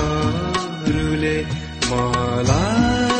जोडीहरूले मलाई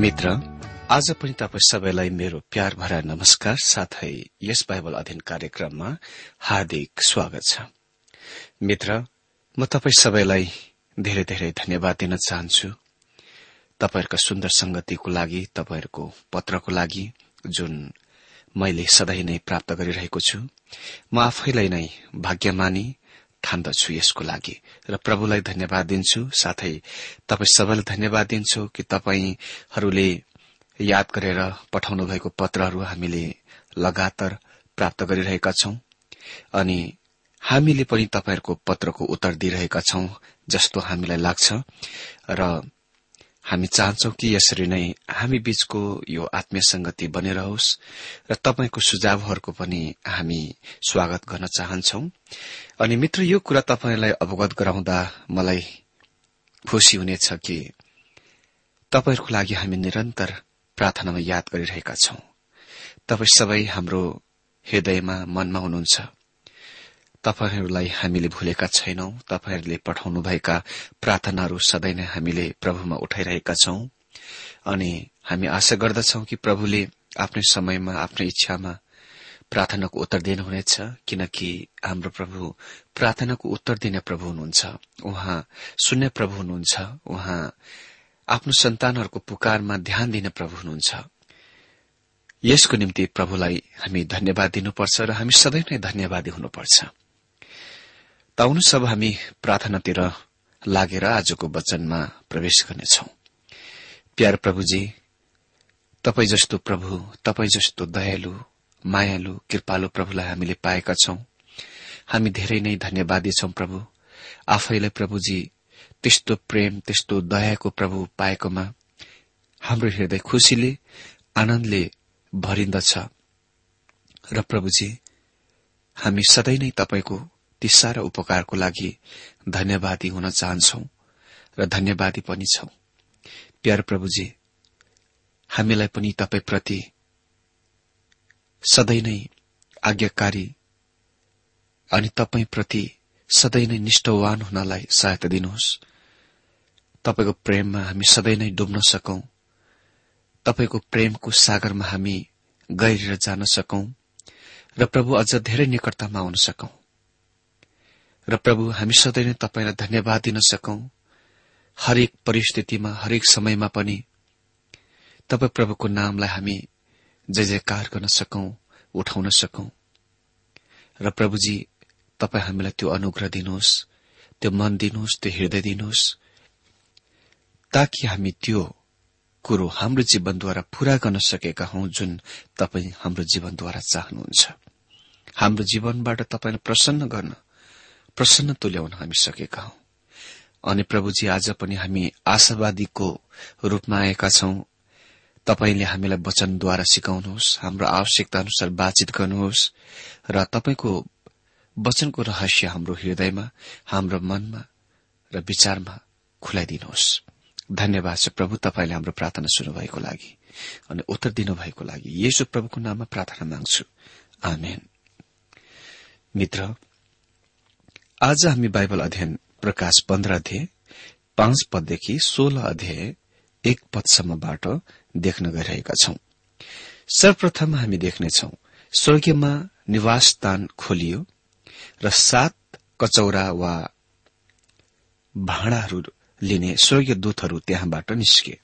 मित्र आज पनि तपाईँ सबैलाई मेरो प्यार भरा नमस्कार साथै यस बाइबल अध्ययन कार्यक्रममा हार्दिक स्वागत छ। मित्र म तपाईँ सबैलाई धेरै धेरै धन्यवाद दिन चाहन्छु। तपाईँहरूका सुन्दर संगतिको लागि तपाईँहरूको पत्रको लागि जुन मैले सधैँ नै प्राप्त गरिरहेको छु म आफैलाई नै भाग्यमानी ठान्दछु यसको लागि। र प्रभुलाई धन्यवाद दिन्छु साथै तपाईँ सबैलाई धन्यवाद दिन्छु कि तपाईँहरूले याद गरेर पठाउनु भएको पत्रहरू हामीले लगातार प्राप्त गरिरहेका छौं। अनि हामीले पनि तपाईँहरूको पत्रको उत्तर दिइरहेका छौं जस्तो हामीलाई लाग्छ। र हामी चाहन्छौ कि यसरी नै हामी बीचको यो आत्मीय संगति बनिरहोस् र तपाईँको सुझावहरूको पनि हामी स्वागत गर्न चाहन्छौ। अनि मित्र यो कुरा तपाईँलाई अवगत गराउँदा मलाई खुशी हुनेछ कि तपाईँहरूको लागि हामी निरन्तर प्रार्थनामा याद गरिरहेका छौं। तपाईँ सबै हाम्रो हृदयमा मनमा हुनुहुन्छ। तपाईँहरूलाई हामीले भूलेका छैनौं। तपाईँहरूले पठाउनुभएका प्रार्थनाहरू सधैँ नै हामीले प्रभुमा उठाइरहेका छौं। अनि हामी आशा गर्दछौ कि प्रभुले आफ्नै समयमा आफ्नै इच्छामा प्रार्थनाको उत्तर दिनुहुनेछ किनकि हाम्रो प्रभु प्रार्थनाको उत्तर दिने प्रभु हुनुहुन्छ। उहाँ सुन्ने प्रभु हुनुहुन्छ। उहाँ आफ्नो सन्तानहरूको पुकारमा ध्यान दिने प्रभु हुनुहुन्छ। यसको निम्ति प्रभुलाई हामी धन्यवाद दिनुपर्छ र हामी सधैँ नै धन्यवादी हुनुपर्छ। हामी प्रार्थनातिर लागेर आजको वचनमा प्रवेश गर्नेछौ। प्यार प्रभुजी तपाई जस्तो प्रभु तपाई जस्तो दयालु मायालु कृपालु प्रभुलाई हामीले पाएका छौं। हामी धेरै नै धन्यवादी छौं प्रभु। आफैलाई प्रभुजी त्यस्तो प्रेम त्यस्तो दयाको प्रभु पाएकोमा हाम्रो हृदय खुशीले आनन्दले भरिन्दछ। र प्रभुजी हामी सधैँ नै तपाईँको ती सारा उपकारको लागि धन्यवादी हुन चाहन्छौ र धन्यवादी पनि छौ। प्यार प्रभुजी हामीलाई पनि तपाईँप्रति सधैँ नै आज्ञाकारी अनि तपाईँप्रति सधैँ नै निष्ठवान हुनलाई सहायता दिनुहोस्। तपाईँको प्रेममा हामी सधैँ नै डुब्न सकौं। तपाईँको प्रेमको सागरमा हामी गहिरेर जान सकौं र प्रभु अझ धेरै निकटतामा आउन सकौं। र प्रभु हामी सधैँ नै तपाईँलाई धन्यवाद दिन सकौं। हरेक परिस्थितिमा हरेक समयमा पनि तपाईँ प्रभुको नामलाई हामी जय जयकार गर्न सकौं उठाउन सकौं। र प्रभुजी तपाईँ हामीलाई त्यो अनुग्रह दिनुहोस् त्यो मन दिनुहोस् त्यो हृदय दिनुहोस् ताकि हामी त्यो कुरो हाम्रो जीवनद्वारा पूरा गर्न सकेका हौ जुन तपाईँ हाम्रो जीवनद्वारा चाहनुहुन्छ। हाम्रो जीवनबाट तपाईँलाई प्रसन्न गर्न प्रसन्न तुल्याउन हामी सकेका हौ। अनि प्रभुजी आज पनि हामी आशावादीको रूपमा आएका छौं। तपाईँले हामीलाई वचनद्वारा सिकाउनुहोस् हाम्रो आवश्यकता अनुसार बातचित गर्नुहोस् र तपाईँको वचनको रहस्य हाम्रो हृदयमा हाम्रो मनमा र विचारमा खुलाइदिनुहोस्। धन्यवाद छ प्रभु तपाईँले हाम्रो प्रार्थना सुन्नुभएको लागि अनि उत्तर दिनुभएको लागि। यसो प्रभुको नाममा प्रार्थना माग्छु। मित्र आज हामी बाइबल अध्ययन प्रकाश पन्ध्र अध्याय पाँच पददेखि सोह्र अध्याय एक पदसम्मबाट देख्न गइरहेका छौं। सर्वप्रथम हामी देख्नेछौ स्वर्गीयमा निवास स्थान खोलियो र सात कचौरा वा भाँडाहरू लिने स्वर्गीय दूतहरू त्यहाँबाट निस्के।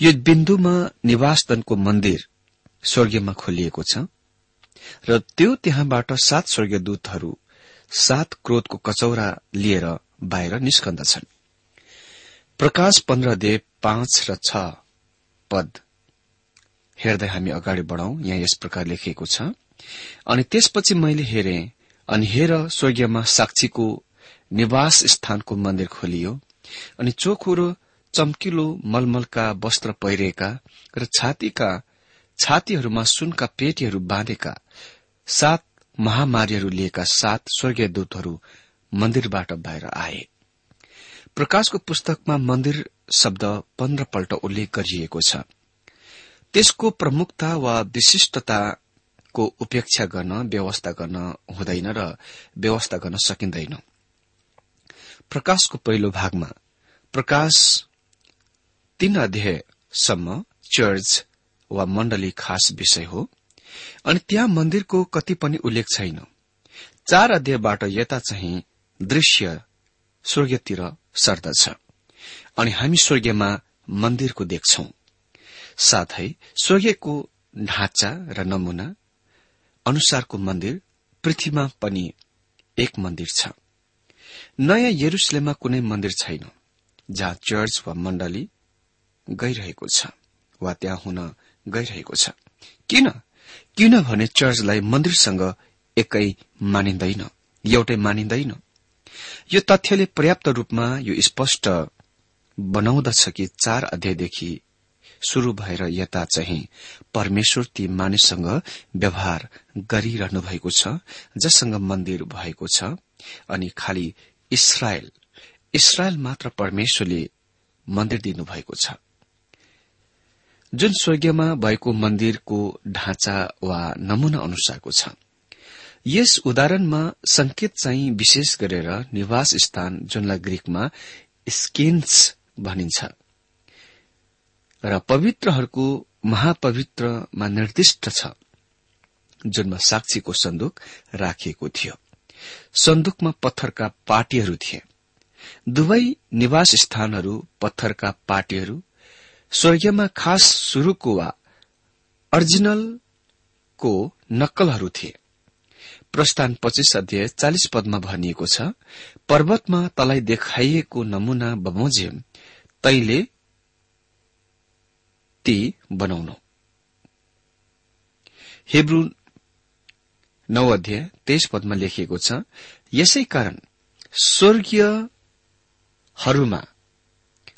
यो बिन्दुमा निवासदनको मन्दिर स्वर्गीयमा खोलिएको छ र त्यो त्यहाँबाट सात स्वर्गीय दूतहरू सात क्रोधको कचौरा लिएर बाहिर निस्कन्दछन्। प्रकाश पन्ध्र देव पाँच र छ पद हेर्दै हामी अगाडि बढ़ौ। यहाँ यस प्रकार लेखिएको छ। अनि त्यसपछि मैले हेरे अनि हेर स्वर्गीयमा साक्षीको निवास स्थानको मन्दिर खोलियो। अनि चोखो र चम्किलो मलमलका वस्त्र पहिरेका र छातीका छातीहरूमा सुनका पेटीहरू बाँधेका सात महामारीहरू लिएका सात स्वर्गीय दूतहरू मन्दिरबाट बाहिर आए। प्रकाशको पुस्तकमा मन्दिर शब्द पन्ध्रपल्ट उल्लेख गरिएको छ। त्यसको प्रमुखता वा विशिष्टताको उपेक्षा गर्न व्यवस्था गर्न हुँदैन र व्यवस्था गर्न सकिँदैन। प्रकाशको पहिलो भागमा प्रकाश तीन अध्यायसम्म चर्च वा मण्डली खास विषय हो अनि त्यहाँ मन्दिरको कति पनि उल्लेख छैन। चार अध्यायबाट यता चाहिँ दृश्य स्वर्गतिर सर्दछ। अनि हामी स्वर्गीयमा मन्दिरको देख्छौ। साथै स्वर्गीयको ढाँचा र नमूना अनुसारको मन्दिर पृथ्वीमा पनि एक मन्दिर छ। नयाँ यरुसलेममा कुनै मन्दिर छैन जहाँ चर्च वा मण्डली गइरहेको छ वा त्यहाँ हुन गइरहेको छ। किन? किनभने चर्चलाई मन्दिरसँग एकै मानिन्दैन एउटै मानिन्दैन यो तथ्यले पर्याप्त रूपमा यो स्पष्ट बनाउँदछ कि चार अध्यायदेखि शुरू भएर यता चाहिँ परमेश्वर ती मानिससँग व्यवहार गरिरहनु भएको छ जससँग मन्दिर भएको छ अनि खालि इसरायल इसरायल मात्र परमेश्वरले मन्दिर दिनुभएको छ। जुन स्वर्गीयमा भएको मन्दिरको ढाँचा वा नमूना अनुसारको छ। यस उदाहरणमा संकेत चाहिँ विशेष गरेर निवास स्थान जुनलाई ग्रीकमा स्किन्स भनिन्छ। र पवित्रहरूको महापवित्रमा निर्दिष्ट छ जुनमा साक्षीको सन्दुक राखिएको थियो। सन्दुकमा पत्थरका पार्टीहरू थिए। दुवै निवास स्थानहरू पत्थरका पार्टीहरू स्वर्गीयमा खास सुरुको वा अर्जिनलको नक्कलहरू थिए। प्रस्थान पच्चिस अध्याय चालिस पदमा भनिएको छ पर्वतमा तलाई देखाइएको नमूना बमोजियम तैले ती बनाउनु। हेब्रू नौ अध्याय तेइस पदमा लेखिएको छ यसै कारण स्वर्गीयहरूमा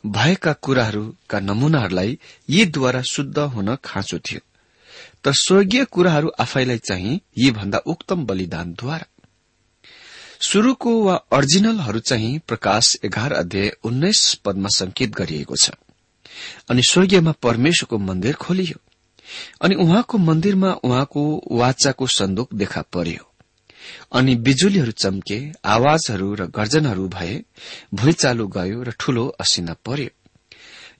भएका कुराहरूका नमूनाहरूलाई यीद्वारा शुद्ध हुन खाँचो थियो। तर स्वर्गीय कुराहरू आफैलाई चाहिँ यी भन्दा उक्तम बलिदानद्वारा शुरूको वा अर्जिनलहरू चाहिँ प्रकाश एघार अध्याय उन्नाइस पदमा संकेत गरिएको छ। अनि स्वर्गीयमा परमेश्वरको मन्दिर खोलियो। अनि उहाँको मन्दिरमा उहाँको वाचाको सन्दुक देखा पर्यो। अनि बिजुलीहरू चम्के आवाजहरू र गर्जनहरू भए भुइँचालो गयो र ठूलो असिना पर्यो।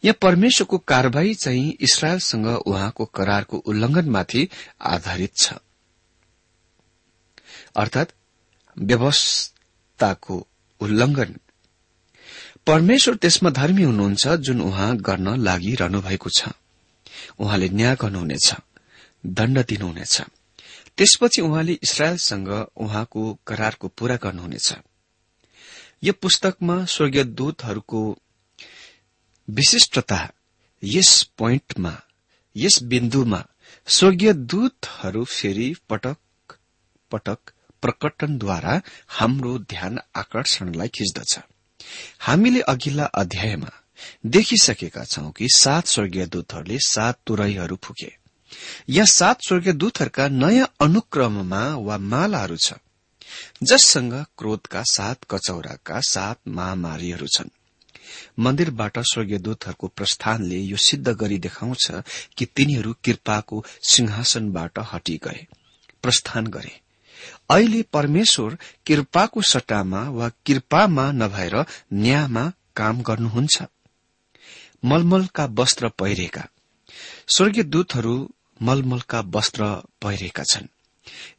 यहाँ परमेश्वरको कार्यवाही चाहिँ इसरायलसँग उहाँको करारको उल्लंघनमाथि आधारित छ। अर्थात व्यवस्थाको उल्लंघन परमेश्वर त्यसमा धर्मी हुनुहुन्छ जुन उहाँ गर्न लागिरहनु भएको छ। उहाँले न्याय गर्नुहुनेछ दण्ड दिनुहुनेछ। त्यसपछि उहाँले इसरायलसँग उहाँको करारको पूरा गर्नुहुनेछ। यो पुस्तकमा स्वर्गीय दूतहरूको विशिष्टता यस पोइन्टमा यस बिन्दुमा स्वर्गीय दूतहरू फेरि पटक पटक प्रकटनद्वारा हाम्रो ध्यान आकर्षणलाई खिच्दछ। हामीले अघिल्ला अध्यायमा देखिसकेका छौं कि सात स्वर्गीय दूतहरूले सात तुरैहरू फुके। यहाँ सात स्वर्गीय दूतहरूका नयाँ अनुक्रममा वा मालाहरू छ। जससँग क्रोधका सात कचौराका सात महामारीहरू छन्। मन्दिरबाट स्वर्गीय दूतहरूको प्रस्थानले यो सिद्ध गरी देखाउँछ कि तिनीहरू कृपाको सिंहासनबाट हटी गए प्रस्थान गरे। अहिले परमेश्वर कृपाको सट्टामा वा कृपामा नभएर न्यायमा काम गर्नुहुन्छ। मलमलका वस्त्र पहिरेका। स्वर्गीय दूतहरू मलमलका वस्त्र पहिरेका छन्।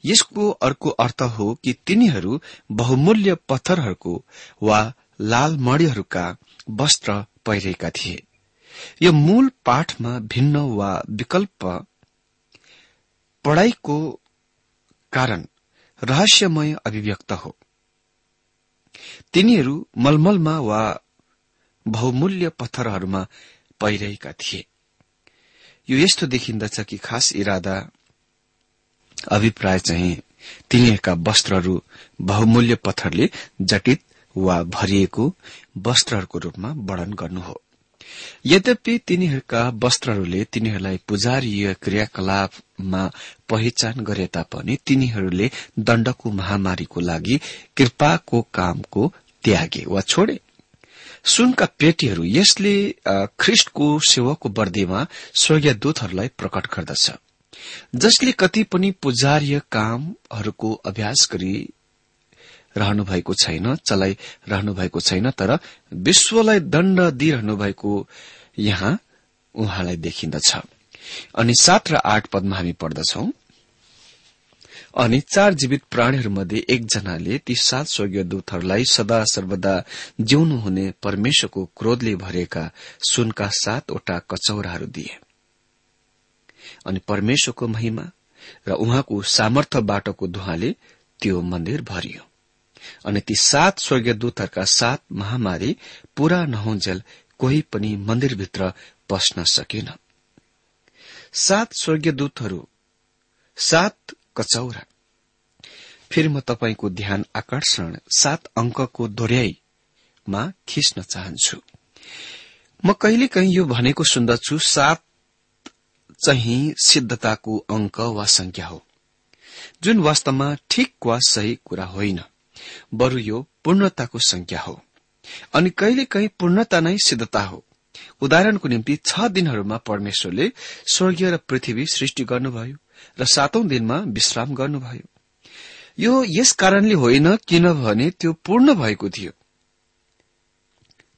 यसको अर्को अर्थ हो कि तिनीहरू बहुमूल्य पत्थरहरूको वा लाल मणिहरूका वस्त्र पहिरेका थिए। यो मूल पाठमा भिन्न वा विकल्प पढ़ाईको कारण रहस्यमय अभिव्यक्त हो। तिनीहरू मलमलमा वा बहुमूल्य पत्थरहरूमा पहिरेका थिए। यो यस्तो देखिन्दछ कि खास इरादा अभिप्राय चाहिँ तिनीहरूका वस्त्रहरू बहुमूल्य पत्थरले जटित वा भरिएको वस्त्रहरूको रूपमा वर्णन गर्नु हो। यद्यपि तिनीहरूका वस्त्रहरूले तिनीहरूलाई पुजारीय क्रियाकलापमा पहिचान गरे तापनि तिनीहरूले दण्डको महामारीको लागि कृपाको कामको त्यागे वा छोडे। सुनका पेटीहरू यसले ख्रिष्टको सेवाको वर्दीमा स्वर्गीय दूतहरूलाई प्रकट गर्दछ। जसले कति पनि पुजारीय कामहरूको अभ्यास गरी रहनु भएको छैन चलाइरहनु भएको छैन तर विश्वलाई दण्ड दिइरहनु भएको यहाँ उहाँलाई देखिन्दछ। अनि सात र आठ पदमा हामी पढ्दछौं। अनि चार जीवित प्राणीहरूमध्ये एकजनाले ती सात स्वर्गीय दूतहरूलाई सदा सर्वदा जिउनु हुने परमेश्वरको क्रोधले भरेका सुनका सातवटा कचौराहरू दिए। अनि परमेश्वरको महिमा र उहाँको सामर्थ्य बाटोको धुवाले त्यो मन्दिर भरियो। अनि ती सात स्वर्गीय दूतहरूका सात महामारी पूरा नहुन्जेल कोही पनि मन्दिरभित्र पस्न सकेन। सात स्वर्गीय दूतहरू सात कचौरा। फेरि म तपाईँको ध्यान आकर्षण सात अंकको दोहोऱ्याईमा खिच्न चाहन्छु। म कहिले कहीँ यो भनेको सुन्दछु सात चाहिँ सिद्धताको अंक वा संख्या हो जुन वास्तवमा ठिक वा सही कुरा होइन। बरु यो पूर्णताको संख्या हो। अनि कहिले कहीँ पूर्णता नै सिद्धता हो। उदाहरणको निम्ति छ दिनहरूमा परमेश्वरले स्वर्गीय र पृथ्वी सृष्टि गर्नुभयो र सातौं दिनमा विश्राम गर्नुभयो। यो यस कारणले होइन किनभने त्यो पूर्ण भएको थियो।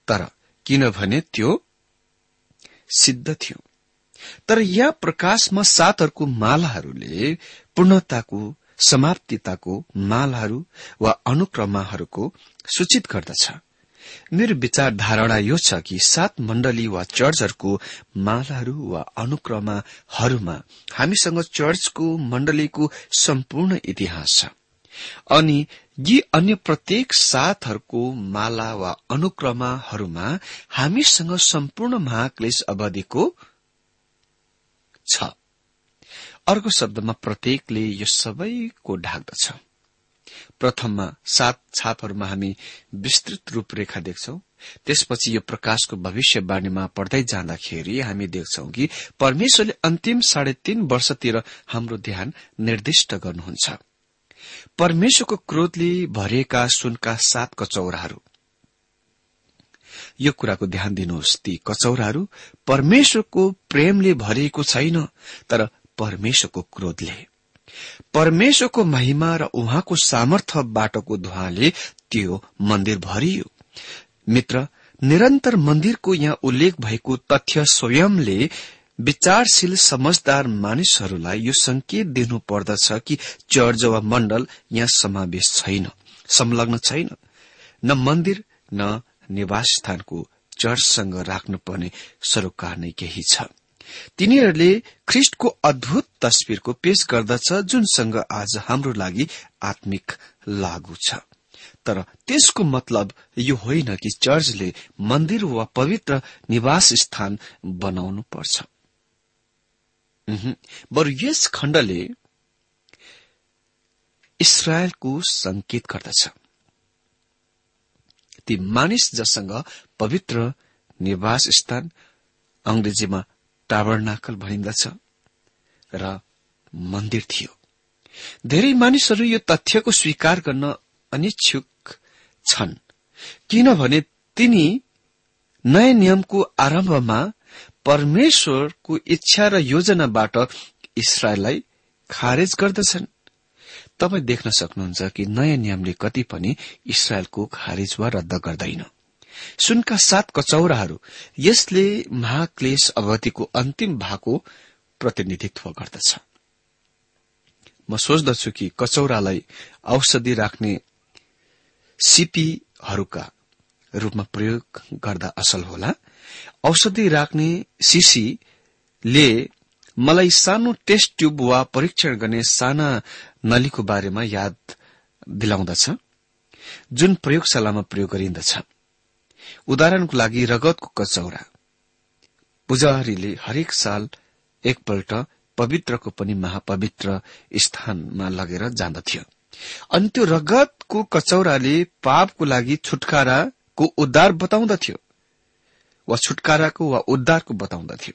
तर किनभने त्यो सिद्ध थियो। तर यहाँ प्रकाशमा सातहरूको मालाहरूले पूर्णताको समाप्तिताको मालहरू वा अनुक्रमाहरूको सूचित गर्दछ। मेरो विचार धारणा यो छ कि सात मण्डली वा चर्चहरूको मालाहरू वा अनुक्रमाहरूमा हामीसँग चर्चको मण्डलीको सम्पूर्ण इतिहास छ। अनि यी अन्य प्रत्येक साथहरूको माला वा अनुक्रमाहरूमा हामीसँग सम्पूर्ण महाक्लेश अवधिको छ। अर्को शब्दमा प्रत्येकले यो सबैको ढाक्दछ। प्रथममा सात छापहरूमा हामी विस्तृत रूपरेखा देख्छौ। त्यसपछि यो प्रकाशको भविष्यवाणीमा पढ्दै जाँदाखेरि हामी देख्छौ कि परमेश्वरले अन्तिम साढे तीन वर्षतिर हाम्रो ध्यान निर्दिष्ट गर्नुहुन्छ। परमेश्वरको क्रोधले भरिएका सुनका सात कचौराहरू। यो कुराको ध्यान दिनुहोस् ती कचौराहरू परमेश्वरको प्रेमले भरिएको छैन तर परमेश्वरको क्रोधले परमेश्वरको महिमा र उहाँको सामर्थ्य बाटोको धुवाले त्यो मन्दिर भरियो। मित्र निरन्तर मन्दिरको यहाँ उल्लेख भएको तथ्य स्वयंले विचारशील समझदार मानिसहरूलाई यो संकेत दिनु पर्दछ कि चर्च वा मण्डल यहाँ समावेश छैन संलग्न छैन। न मन्दिर न निवास स्थानको चर्चसँग राख्नुपर्ने सरोकार नै केही छ। तिनीहरूले ख्रिष्टको अद्भुत तस्विरको पेश गर्दछ जुनसँग आज हाम्रो लागि आत्मिक लागू छ। तर त्यसको मतलब यो होइन कि चर्चले मन्दिर वा पवित्र निवास स्थान बनाउनु पर्छ। बरु यस खण्डले इसरायलको संकेत गर्दछ। ती मानिस जसँग पवित्र निवास स्थान अंग्रेजीमा टाबरनाकल भनिन्दछ र मन्दिर थियो। धेरै मानिसहरू यो तथ्यको स्वीकार गर्न अनिच्छुक छन् किनभने तिनी नयाँ नियमको आरम्भमा परमेश्वरको इच्छा र योजनाबाट इसरायललाई खारेज गर्दछन्। तपाईँ देख्न सक्नुहुन्छ कि नयाँ नियमले कति पनि इसरायलको खारेज वा रद्द गर्दैन। सुनका सात कचौराहरू यसले महाक्लेश अवधिको अन्तिम भागको प्रतिनिधित्व गर्दछ। म सोच्दछु कि कचौरालाई औषधि राख्ने सिपीहरूका रूपमा प्रयोग गर्दा असल होला। औषधि राख्ने सिसीले मलाई सानो टेस्ट ट्यूब वा परीक्षण गर्ने साना नलीको बारेमा याद दिलाउँदछ जुन प्रयोगशालामा प्रयोग गरिन्दछ। उदाहरणको लागि रगतको कचौरा। पुजारीले हरेक साल एकपल्ट पवित्रको पनि महापवित्र स्थानमा लगेर जाँदथ्यो अनि त्यो रगतको कचौराले पापको लागि छुटकाराको उद्धार बताउँदथ्यो। वा छुटकाराको वा उद्धारको बताउँदथ्यो।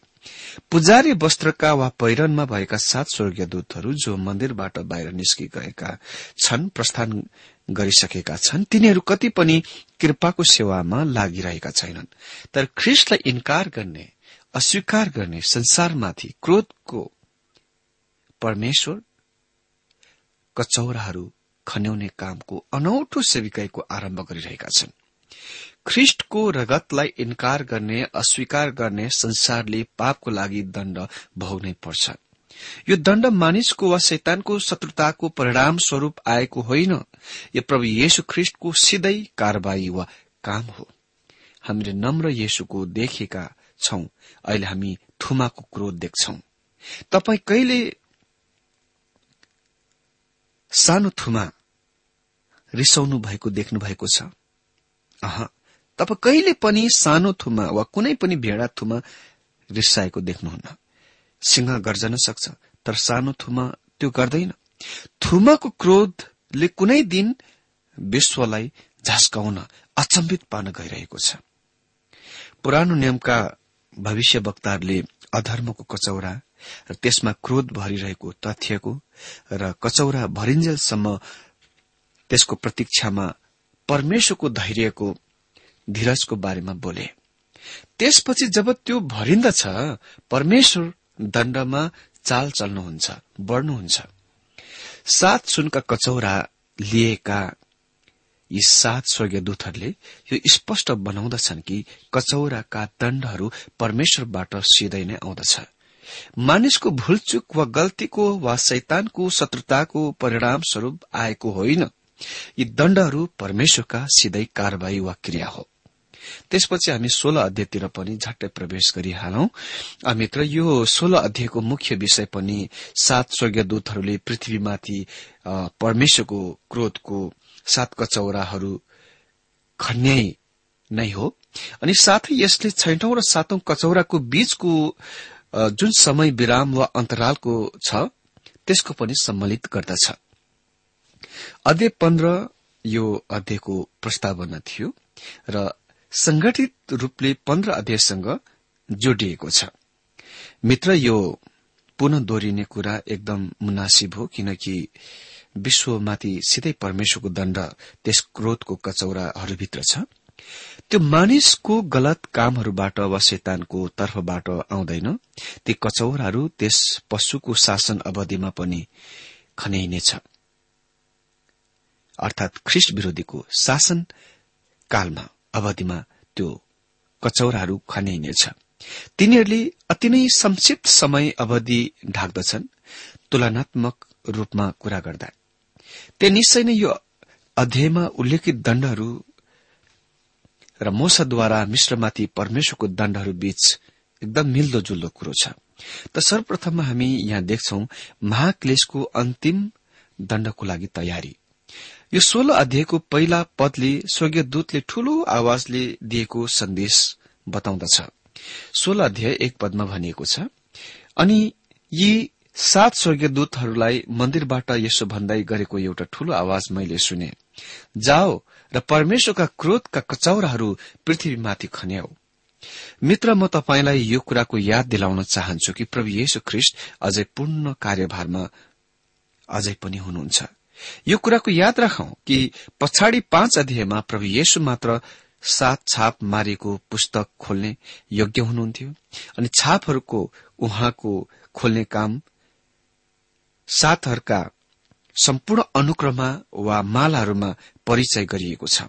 पुजारी वस्त्रका वा पहिरनमा भएका सात स्वर्गीय दूतहरू जो मन्दिरबाट बाहिर निस्कि गएका छन् प्रस्थान गरिसकेका छन्। तिनीहरू कति पनि कृपाको सेवामा लागिरहेका छैनन्। तर ख्रिस्टलाई इन्कार गर्ने अस्वीकार गर्ने संसारमाथि क्रोधको परमेश्वर कचौराहरू खन्याउने कामको अनौठो सेविकाईको आरम्भ गरिरहेका छन्। ख्रिष्टको रगतलाई इन्कार गर्ने अस्वीकार गर्ने संसारले पापको लागि दण्ड भोग्नै पर्छ। यो दण्ड मानिसको वा शैतानको शत्रुताको परिणाम स्वरूप आएको होइन। यो प्रभु येशु ख्रिष्टको सिधै कारवाही वा काम हो। हामीले नम्र येशुको देखेका छौं। अहिले हामी थुमाको क्रोध देख्छौं। तपाईँ कहिले सानो थुमा रिसाउनु भएको देख्नु भएको छ तपाईँ कहिले पनि सानो थुमा वा कुनै पनि भेडा थुमा रिसाएको देख्नुहुन्न। सिंह गर्जन सक्छ। तर सानो थुमा त्यो गर्दैन। थुमाको क्रोधले कुनै दिन विश्वलाई झस्काउन अचम्बित पार्न गइरहेको छ। पुरानो नियमका भविष्य वक्ताहरूले अधर्मको कचौरा र त्यसमा क्रोध भरिरहेको तथ्यको र कचौरा भरिन्जेलसम्म त्यसको प्रतीक्षामा परमेश्वरको धैर्यको धीरजको बारेमा बोले। त्यसपछि जब त्यो भरिन्दछ परमेश्वर दण्डमा चाल चल्नुहुन्छ बढ्नुहुन्छ। सात सुनका कचौरा लिएका यी सात स्वर्गीय दूतहरूले यो स्पष्ट बनाउँदछन् कि कचौराका दण्डहरू परमेश्वरबाट सिधै नै आउँदछ। मानिसको भूलचुक वा गल्तीको वा शैतानको शत्रुताको परिणाम स्वरूप आएको होइन। यी दण्डहरू परमेश्वरका सिधै कारवाही वा क्रिया हो। त्यसपछि हामी सोह्र अध्यायतिर पनि झट्टै प्रवेश गरिहालौं। मित्र यो सोह्र अध्यायको मुख्य विषय पनि सात स्वर्गीय दूतहरूले पृथ्वीमाथि परमेश्वरको क्रोधको सात कचौराहरू खन्याई नै हो। अनि साथै यसले छैठौं र सातौं कचौराको बीचको जुन समय विराम वा अन्तरालको छ त्यसको पनि सम्मिलित गर्दछ। अध्याय पन्ध्र यो अध्यायको प्रस्तावना थियो। र संगठित रूपले पन्ध्र अध्यायसँग जोडिएको छ। मित्र यो पुनः दोहोरिने कुरा एकदम मुनासिब हो किनकि विश्वमाथि सिधै परमेश्वरको दण्ड त्यस क्रोधको कचौराहरूभित्र छ। त्यो मानिसको गलत कामहरूबाट वा शैतानको तर्फबाट आउँदैन। ती कचौराहरू त्यस पशुको शासन अवधिमा पनि खन्याइनेछ। अर्थात ख्रिस्ट विरोधीको शासन कालमा। अवधिमा त्यो कचौराहरू खन्याइनेछ। तिनीहरूले अति नै संक्षिप्त समय अवधि ढाक्दछन् तुलनात्मक रूपमा कुरा गर्दा। त्यहाँ निश्चय नै यो अध्यायमा उल्लेखित दण्डहरू र मोसाद्वारा मिश्रमाथि परमेश्वरको दण्डहरू बीच एकदम मिल्दोजुल्दो कुरो छ। त सर्वप्रथममा हामी यहाँ देख्छौ महाक्लेशको अन्तिम दण्डको लागि तयारी। यो सोह्र अध्यायको पहिला पदले स्वर्गीय दूतले ठूलो आवाजले दिएको सन्देश बताउँदछ। सोह्र अध्याय एक पदमा भनिएको छ अनि यी सात स्वर्गीय दूतहरूलाई मन्दिरबाट यसो भन्दै गरेको एउटा ठूलो आवाज मैले सुने। जाओ र परमेश्वरका क्रोधका कचौराहरू पृथ्वीमाथि खन्याऊ मित्र म तपाईँलाई यो कुराको याद दिलाउन चाहन्छु कि प्रभु येशु ख्रिष्ट अझै पूर्ण कार्यभारमा अझै पनि हुनुहुन्छ। यो कुराको याद राखौं कि पछाडि पाँच अध्यायमा प्रभु येशु मात्र सात छाप मारिएको पुस्तक खोल्ने योग्य हुनुहुन्थ्यो अनि छापहरूको उहाँको खोल्ने काम सातहरूका सम्पूर्ण अनुक्रममा वा मालाहरूमा परिचय गरिएको छ।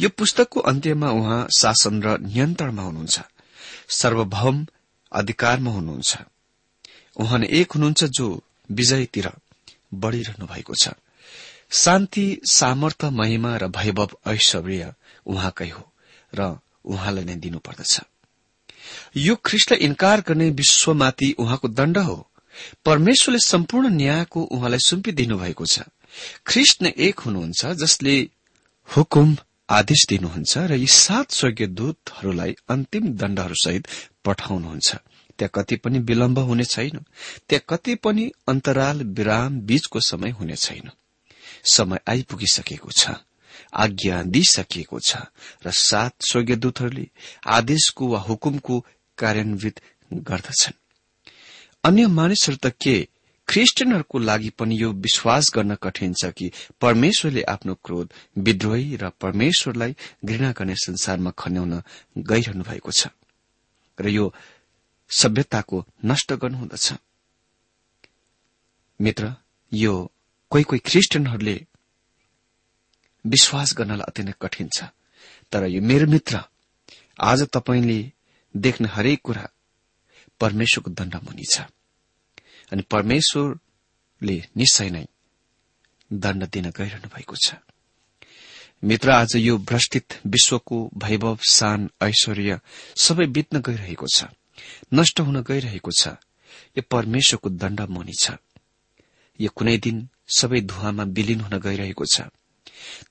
यो पुस्तकको अन्त्यमा उहाँ शासन र नियन्त्रणमा हुनुहुन्छ। सर्वभौम अधिकारमा हुनुहुन्छ। उहाँ एक हुनुहुन्छ जो विजयतिर बढ़िरहनु भएको छ। शान्ति सामर्थ्य महिमा र वैभव ऐश्वर्य उहाँकै हो र उहाँलाई नै दिनुपर्दछ। यो ख्रिस्टलाई इन्कार गर्ने विश्वमाथि उहाँको दण्ड हो। परमेश्वरले सम्पूर्ण न्यायको उहाँलाई सुम्पिदिनु भएको छ। ख्रिस्ट नै एक हुनुहुन्छ जसले हुकुम आदेश दिनुहुन्छ र यी सात स्वर्गीय दूतहरूलाई अन्तिम दण्डहरूसहित पठाउनुहुन्छ। त्यहाँ कति पनि विलम्ब हुने छैन। त्यहाँ कति पनि अन्तराल विराम बीचको समय हुने छैन। समय आइपुगिसकेको छ आज्ञा दिइसकिएको छ र सात स्वर्गीयदूतहरूले आदेशको वा हुकुमको कार्यान्वित गर्दछन्। अन्य मानिसहरू त के? ख्रिस्टियनहरूको लागि पनि यो विश्वास गर्न कठिन छ कि परमेश्वरले आफ्नो क्रोध विद्रोही र परमेश्वरलाई घृणा गर्ने संसारमा खन्याउन गइरहनु भएको छ। र यो सभ्यताको नष्ट गर्नुहुँदछ। मित्र यो कोही कोही ख्रिस्टियनहरूले विश्वास गर्नलाई नै कठिन छ। तर यो मेरो मित्र आज तपाईँले देख्ने हरेक कुरा परमेश्वरको दण्डमुनि छ। अनि परमेश्वरले निश्चय नै दण्ड दिन गइरहनु भएको छ। मित्र आज यो भ्रष्टित विश्वको वैभव शान ऐश्वर्य सबै बित्न गइरहेको छ। नष्ट हुन गइरहेको छ। यो परमेश्वरको दण्ड मुनि छ। यो कुनै दिन सबै धुवामा विलिन हुन गइरहेको छ।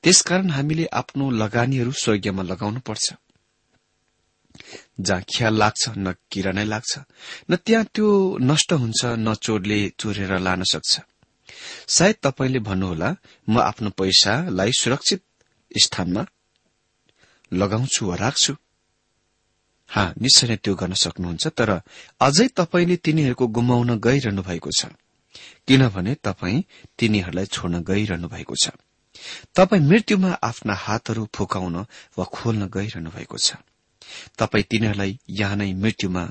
त्यसकारण हामीले आफ्नो लगानीहरू स्वर्गीयमा लगाउनु पर्छ जहाँ ख्याल लाग्छ न किरा नै लाग्छ न त्यहाँ त्यो नष्ट हुन्छ न चोरले चोरेर लान सक्छ। सायद तपाईँले भन्नुहोला म आफ्नो पैसालाई सुरक्षित स्थानमा लगाउँछु वा राख्छु? हा निश्चय नै त्यो गर्न सक्नुहुन्छ तर अझै तपाईँले तिनीहरूको गुमाउन गइरहनु भएको छ। किनभने तपाईँ तिनीहरूलाई छोड्न गइरहनु भएको छ। तपाईँ मृत्युमा आफ्ना हातहरू फुकाउन वा खोल्न गइरहनु भएको छ। तपाई तिनीहरूलाई यहाँ नै मृत्युमा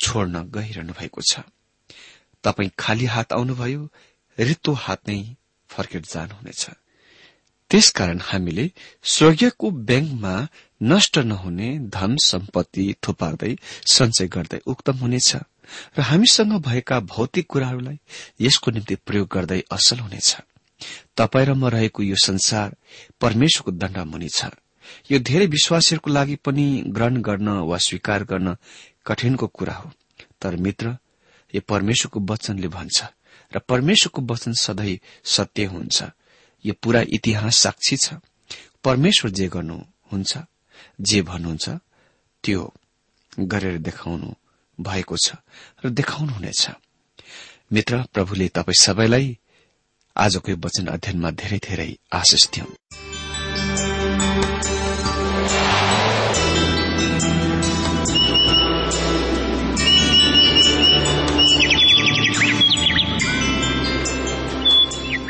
छोड्न गइरहनु भएको छ। तपाई खाली हात आउनुभयो रित्तो हात नै फर्केर जानुहुनेछ। त्यसकारण हामीले स्वर्गीयको ब्याङ्कमा नष्ट नहुने धन सम्पत्ति थुपार्दै सञ्चय गर्दै उक्तम हुनेछ र हामीसँग भएका भौतिक कुराहरूलाई यसको निम्ति प्रयोग गर्दै असल हुनेछ। तपाईँ र म रहेको यो संसार परमेश्वरको दण्डमुनि छ। यो धेरै विश्वासीहरूको लागि पनि ग्रहण गर्न वा स्वीकार गर्न कठिनको कुरा हो। तर मित्र यो परमेश्वरको वचनले भन्छ र परमेश्वरको वचन सधैँ सत्य हुन्छ। यो पूरा इतिहास साक्षी छ। परमेश्वर जे गर्नुहुन्छ जे भन्नुहुन्छ त्यो गरेर देखाउनु भएको छ र देखाउनुहुनेछ। मित्र प्रभुले तपाईँ सबैलाई आजको यो वचन अध्ययनमा धेरै धेरै आशिष दिउन्।